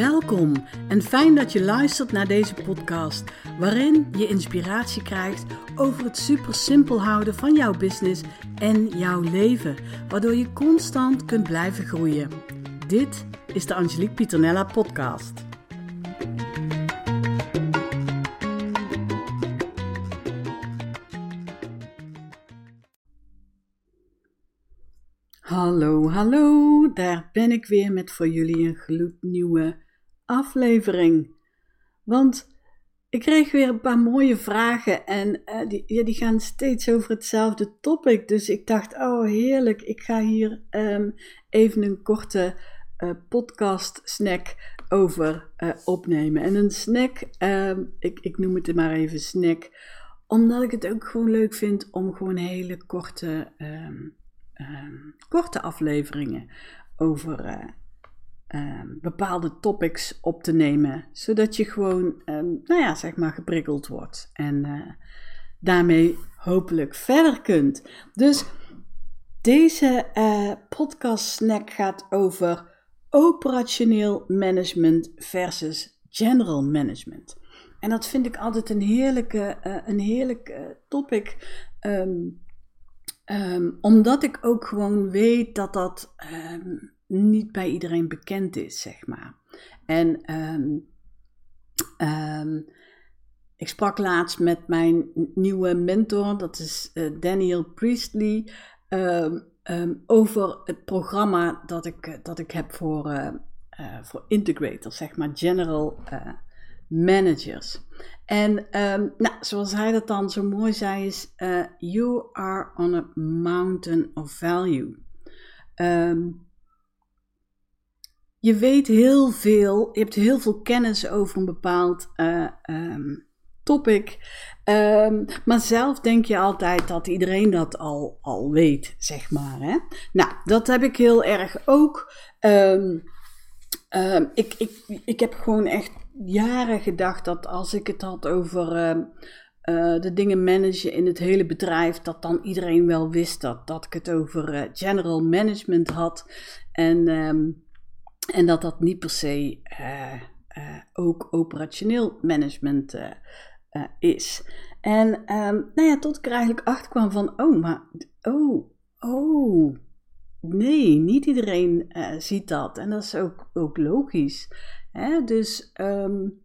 Welkom en fijn dat je luistert naar deze podcast, waarin je inspiratie krijgt over het super simpel houden van jouw business en jouw leven, waardoor je constant kunt blijven groeien. Dit is de Angelique Pieternella podcast. Hallo, hallo, daar ben ik weer met voor jullie een gloednieuwe aflevering. Want ik kreeg weer een paar mooie vragen en uh, die, ja, die gaan steeds over hetzelfde topic. Dus ik dacht, oh heerlijk, ik ga hier um, even een korte uh, podcast snack over uh, opnemen. En een snack, um, ik, ik noem het maar even snack, omdat ik het ook gewoon leuk vind om gewoon hele korte... Um, korte afleveringen over um, bepaalde topics op te nemen, zodat je gewoon, um, nou ja, zeg maar, geprikkeld wordt en uh, daarmee hopelijk verder kunt. Dus deze uh, podcast snack gaat over operationeel management versus general management. En dat vind ik altijd een heerlijke, een heerlijk topic. Um, omdat ik ook gewoon weet dat dat niet bij iedereen bekend is, zeg maar. En um, ik sprak laatst met mijn nieuwe mentor, dat is uh, Daniel Priestley, over het programma dat ik, uh, dat ik heb voor, uh, voor integrators, zeg maar, general managers. En nou, zoals hij dat dan zo mooi zei, is: You are on a mountain of value. Je weet heel veel, je hebt heel veel kennis over een bepaald uh, topic. maar zelf denk je altijd dat iedereen dat al, al weet, zeg maar. Hè? Nou, dat heb ik heel erg ook. ik, ik, ik heb gewoon echt jaren gedacht dat als ik het had over uh, de dingen managen in het hele bedrijf, dat dan iedereen wel wist dat, dat ik het over uh, general management had. En, en dat dat niet per se ook operationeel management is. En um, nou ja, tot ik er eigenlijk achter kwam van, oh, maar, oh, oh, nee, niet iedereen ziet dat. En dat is ook, ook logisch. Hè? Dus um,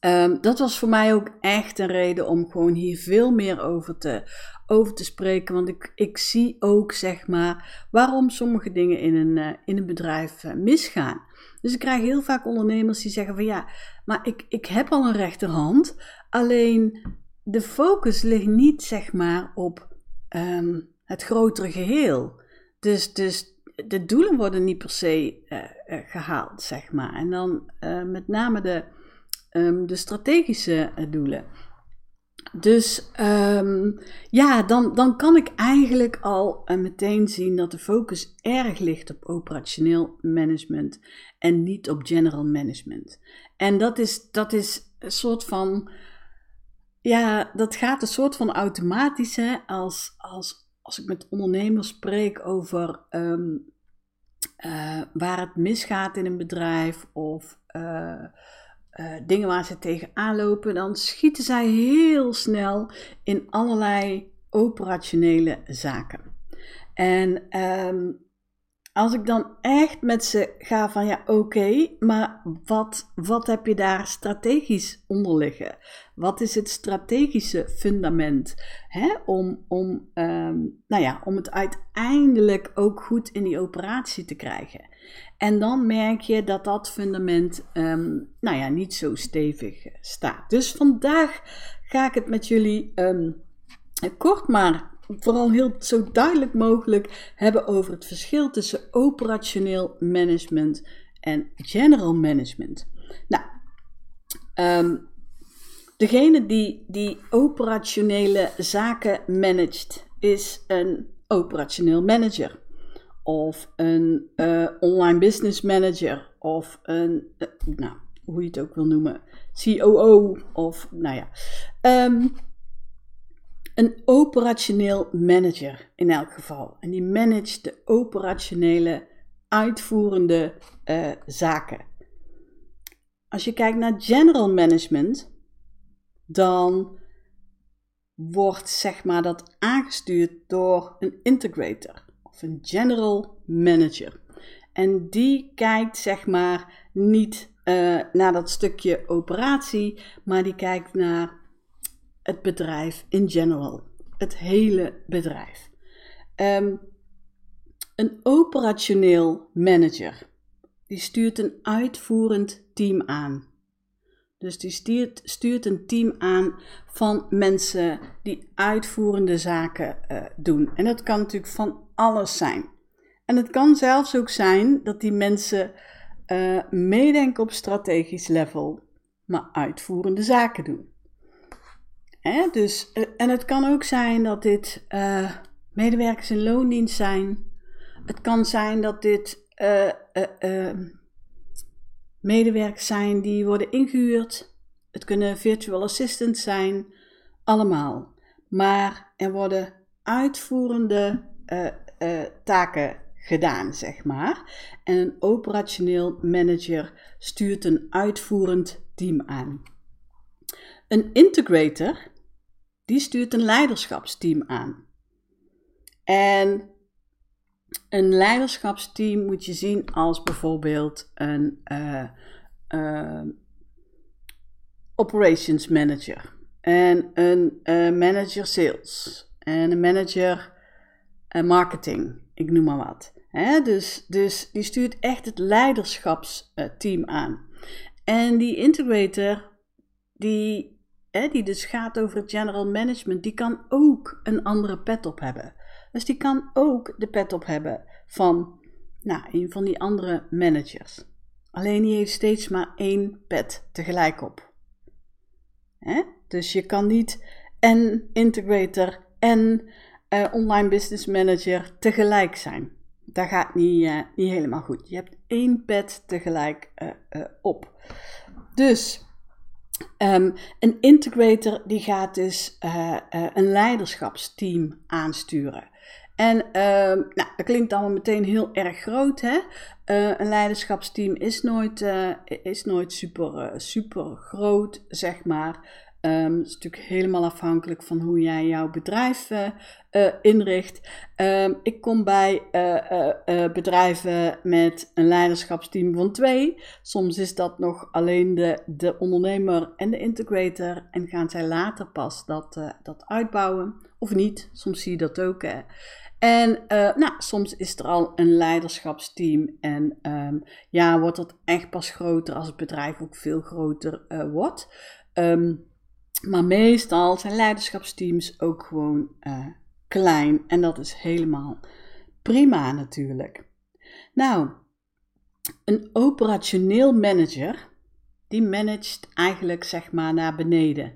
um, dat was voor mij ook echt een reden om gewoon hier veel meer over te, over te spreken. Want ik, ik zie ook, zeg maar, waarom sommige dingen in een, uh, in een bedrijf uh, misgaan. Dus ik krijg heel vaak ondernemers die zeggen van ja, maar ik, ik heb al een rechterhand. Alleen de focus ligt niet, zeg maar, op um, het grotere geheel. Dus, dus de doelen worden niet per se uh, gehaald, zeg maar. En dan met name de, um, de strategische doelen. Dus um, ja, dan, dan kan ik eigenlijk al meteen zien dat de focus erg ligt op operationeel management en niet op general management. En dat is, dat is een soort van, ja, dat gaat een soort van automatisch hè, als, als als ik met ondernemers spreek over um, uh, waar het misgaat in een bedrijf of uh, dingen waar ze tegenaan lopen, dan schieten zij heel snel in allerlei operationele zaken. En um, als ik dan echt met ze ga van ja, oké, maar wat, wat heb je daar strategisch onder liggen? Wat is het strategische fundament hè, om, om, um, nou ja, om het uiteindelijk ook goed in die operatie te krijgen? En dan merk je dat dat fundament um, nou ja, niet zo stevig staat. Dus vandaag ga ik het met jullie um, kort maar vooral heel zo duidelijk mogelijk hebben over het verschil tussen operationeel management en general management. Nou, um, degene die, die operationele zaken managt, is een operationeel manager. Of een uh, online business manager. Of een, uh, nou, hoe je het ook wil noemen, COO. Of, nou ja. Um, een operationeel manager in elk geval. En die managt de operationele, uitvoerende uh, zaken. als je kijkt naar general management, dan wordt zeg maar dat aangestuurd door een integrator een general manager. En die kijkt zeg maar niet uh, naar dat stukje operatie, maar die kijkt naar het bedrijf in general. Het hele bedrijf. Um, een operationeel manager, die stuurt een uitvoerend team aan. Dus die stuurt, stuurt een team aan van mensen die uitvoerende zaken uh, doen. En dat kan natuurlijk van alles zijn. En het kan zelfs ook zijn dat die mensen uh, meedenken op strategisch level, maar uitvoerende zaken doen. Hè? Dus, uh, en het kan ook zijn dat dit uh, medewerkers in loondienst zijn. Het kan zijn dat dit medewerkers zijn die worden ingehuurd. Het kunnen virtual assistants zijn, allemaal. Maar er worden uitvoerende taken gedaan, zeg maar. En een operationeel manager stuurt een uitvoerend team aan. Een integrator, die stuurt een leiderschapsteam aan. En een leiderschapsteam moet je zien als bijvoorbeeld een uh, operations manager en een manager sales en een manager marketing, ik noem maar wat. dus, dus die stuurt echt het leiderschapsteam aan. En die integrator, die, die dus gaat over het general management, die kan ook een andere pet op hebben. Dus die kan ook de pet op hebben van nou, een van die andere managers. Alleen die heeft steeds maar één pet tegelijk op. Dus je kan niet en integrator en uh, online business manager tegelijk zijn. Dat gaat niet, uh, niet helemaal goed. Je hebt één pet tegelijk uh, op. Dus um, een integrator die gaat dus een leiderschapsteam aansturen. En uh, nou, dat klinkt allemaal meteen heel erg groot. Hè? Een leiderschapsteam is nooit, is nooit super, super groot, zeg maar. Um, het is natuurlijk helemaal afhankelijk van hoe jij jouw bedrijf uh, uh, inricht. Um, ik kom bij uh, bedrijven met een leiderschapsteam van twee. Soms is dat nog alleen de, de ondernemer en de integrator. En gaan zij later pas dat, dat uitbouwen. Of niet, soms zie je dat ook. Hè. En nou, soms is er al een leiderschapsteam. En um, ja, wordt dat echt pas groter als het bedrijf ook veel groter wordt. Um, maar meestal zijn leiderschapsteams ook gewoon uh, klein en dat is helemaal prima natuurlijk. Nou, een operationeel manager, die managt eigenlijk zeg maar naar beneden.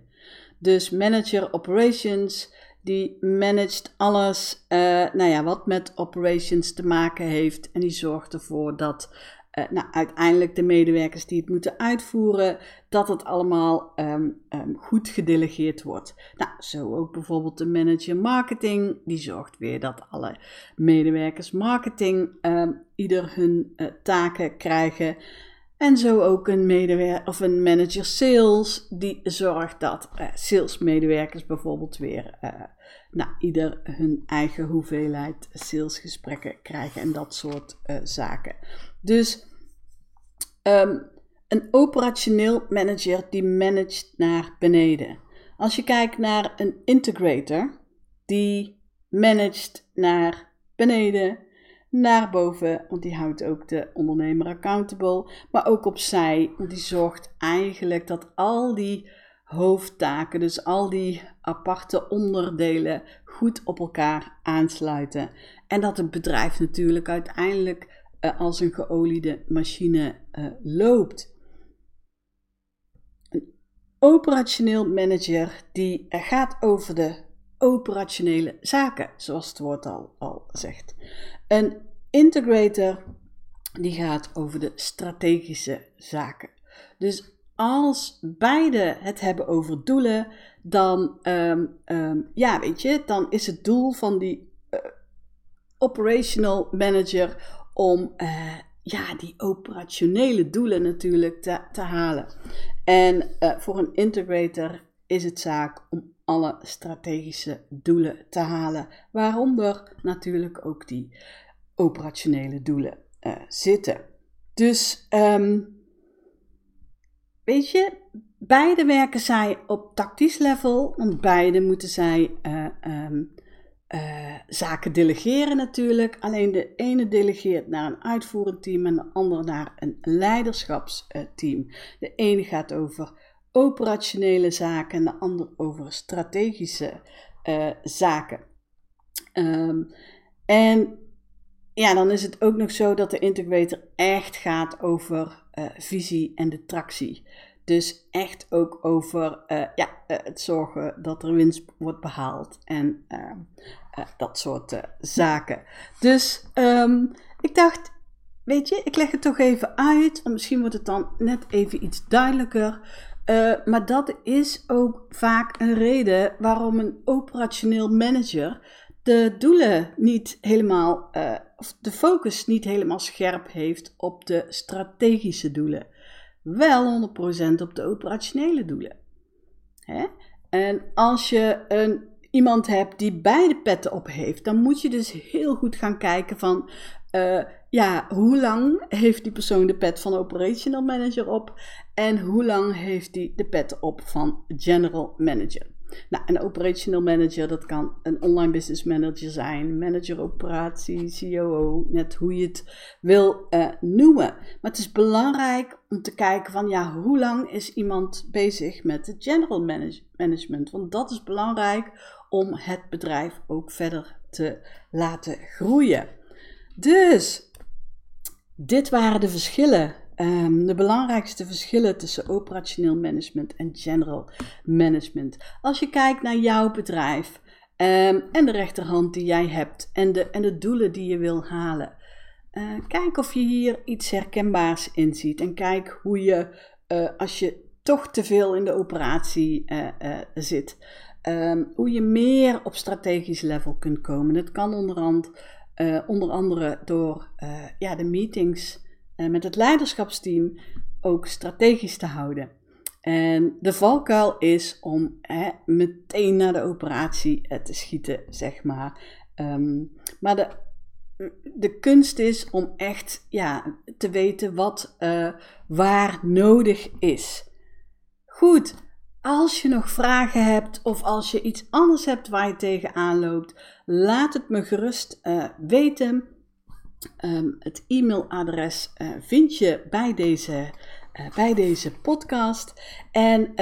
Dus manager operations, die managt alles uh, nou ja, wat met operations te maken heeft. En die zorgt ervoor dat uh, nou, uiteindelijk de medewerkers die het moeten uitvoeren, dat het allemaal um, um, goed gedelegeerd wordt. Nou, zo ook bijvoorbeeld de manager marketing, die zorgt weer dat alle medewerkers marketing um, ieder hun uh, taken krijgen. En zo ook een, medewerker, of een manager sales, die zorgt dat uh, salesmedewerkers bijvoorbeeld weer nou, ieder hun eigen hoeveelheid salesgesprekken krijgen en dat soort zaken. Dus um, een operationeel manager die managt naar beneden. Als je kijkt naar een integrator, die managt naar beneden, naar boven, want die houdt ook de ondernemer accountable, maar ook opzij, want die zorgt eigenlijk dat al die hoofdtaken, dus al die aparte onderdelen, goed op elkaar aansluiten. En dat het bedrijf natuurlijk uiteindelijk uh, als een geoliede machine uh, loopt. Een operationeel manager die gaat over de operationele zaken, zoals het woord al, al zegt. Een integrator die gaat over de strategische zaken. Dus als beide het hebben over doelen, dan, um, um, ja, weet je, dan is het doel van die operational manager om uh, ja, die operationele doelen natuurlijk te, te halen. En uh, voor een integrator is het zaak om alle strategische doelen te halen, waaronder natuurlijk ook die operationele doelen uh, zitten. Dus um, weet je, beide werken zij op tactisch level, want beide moeten zij um, uh, zaken delegeren natuurlijk. Alleen de ene delegeert naar een uitvoerend team en de andere naar een leiderschapsteam. De ene gaat over operationele zaken en de ander over strategische uh, zaken. Um, en ja, dan is het ook nog zo dat de integrator echt gaat over uh, visie en de tractie. Dus echt ook over uh, ja, uh, het zorgen dat er winst wordt behaald en dat soort zaken. Dus um, ik dacht, weet je, ik leg het toch even uit, misschien wordt het dan net even iets duidelijker. maar dat is ook vaak een reden waarom een operationeel manager de doelen niet helemaal, of de focus niet helemaal scherp heeft op de strategische doelen. Wel 100% op de operationele doelen. Hè? En als je een, iemand hebt die beide petten op heeft, dan moet je dus heel goed gaan kijken van, uh, ja, hoe lang heeft die persoon de pet van operational manager op en hoe lang heeft die de pet op van general manager. Nou, een operational manager, dat kan een online business manager zijn, manager operatie, COO, net hoe je het wil uh, noemen. Maar het is belangrijk om te kijken van, ja, hoe lang is iemand bezig met het general manage management? Want dat is belangrijk om het bedrijf ook verder te laten groeien. Dus, dit waren de verschillen um, de belangrijkste verschillen tussen operationeel management en general management. Als je kijkt naar jouw bedrijf um, en de rechterhand die jij hebt en de, en de doelen die je wil halen. Uh, kijk of je hier iets herkenbaars in ziet. En kijk hoe je, uh, als je toch te veel in de operatie uh, zit, um, hoe je meer op strategisch level kunt komen. Dat kan onderhand, onder andere door ja, de meetings uh, met het leiderschapsteam ook strategisch te houden. En de valkuil is om meteen naar de operatie eh, te schieten, zeg maar. Um, maar de, de kunst is om echt ja, te weten wat uh, waar nodig is. Goed, als je nog vragen hebt of als je iets anders hebt waar je tegenaan loopt, laat het me gerust weten. Um, het e-mailadres uh, vind je bij deze, uh, bij deze podcast. En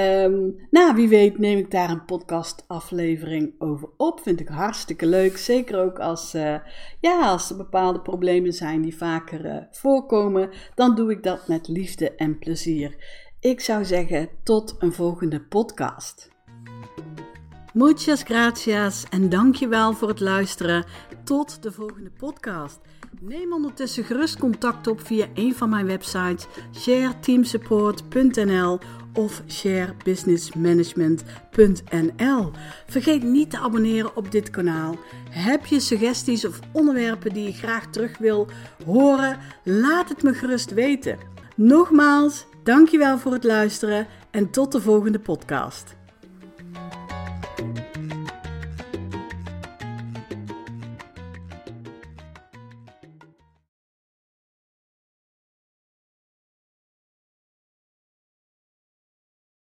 nou, wie weet neem ik daar een podcastaflevering over op. Vind ik hartstikke leuk. Zeker ook als, uh, ja, als er bepaalde problemen zijn die vaker voorkomen. Dan doe ik dat met liefde en plezier. Ik zou zeggen, tot een volgende podcast. Muchas gracias en dankjewel voor het luisteren. Tot de volgende podcast. Neem ondertussen gerust contact op via een van mijn websites shareteamsupport.nl of sharebusinessmanagement.nl. Vergeet niet te abonneren op dit kanaal. Heb je suggesties of onderwerpen die je graag terug wil horen? Laat het me gerust weten. Nogmaals, dankjewel voor het luisteren en tot de volgende podcast.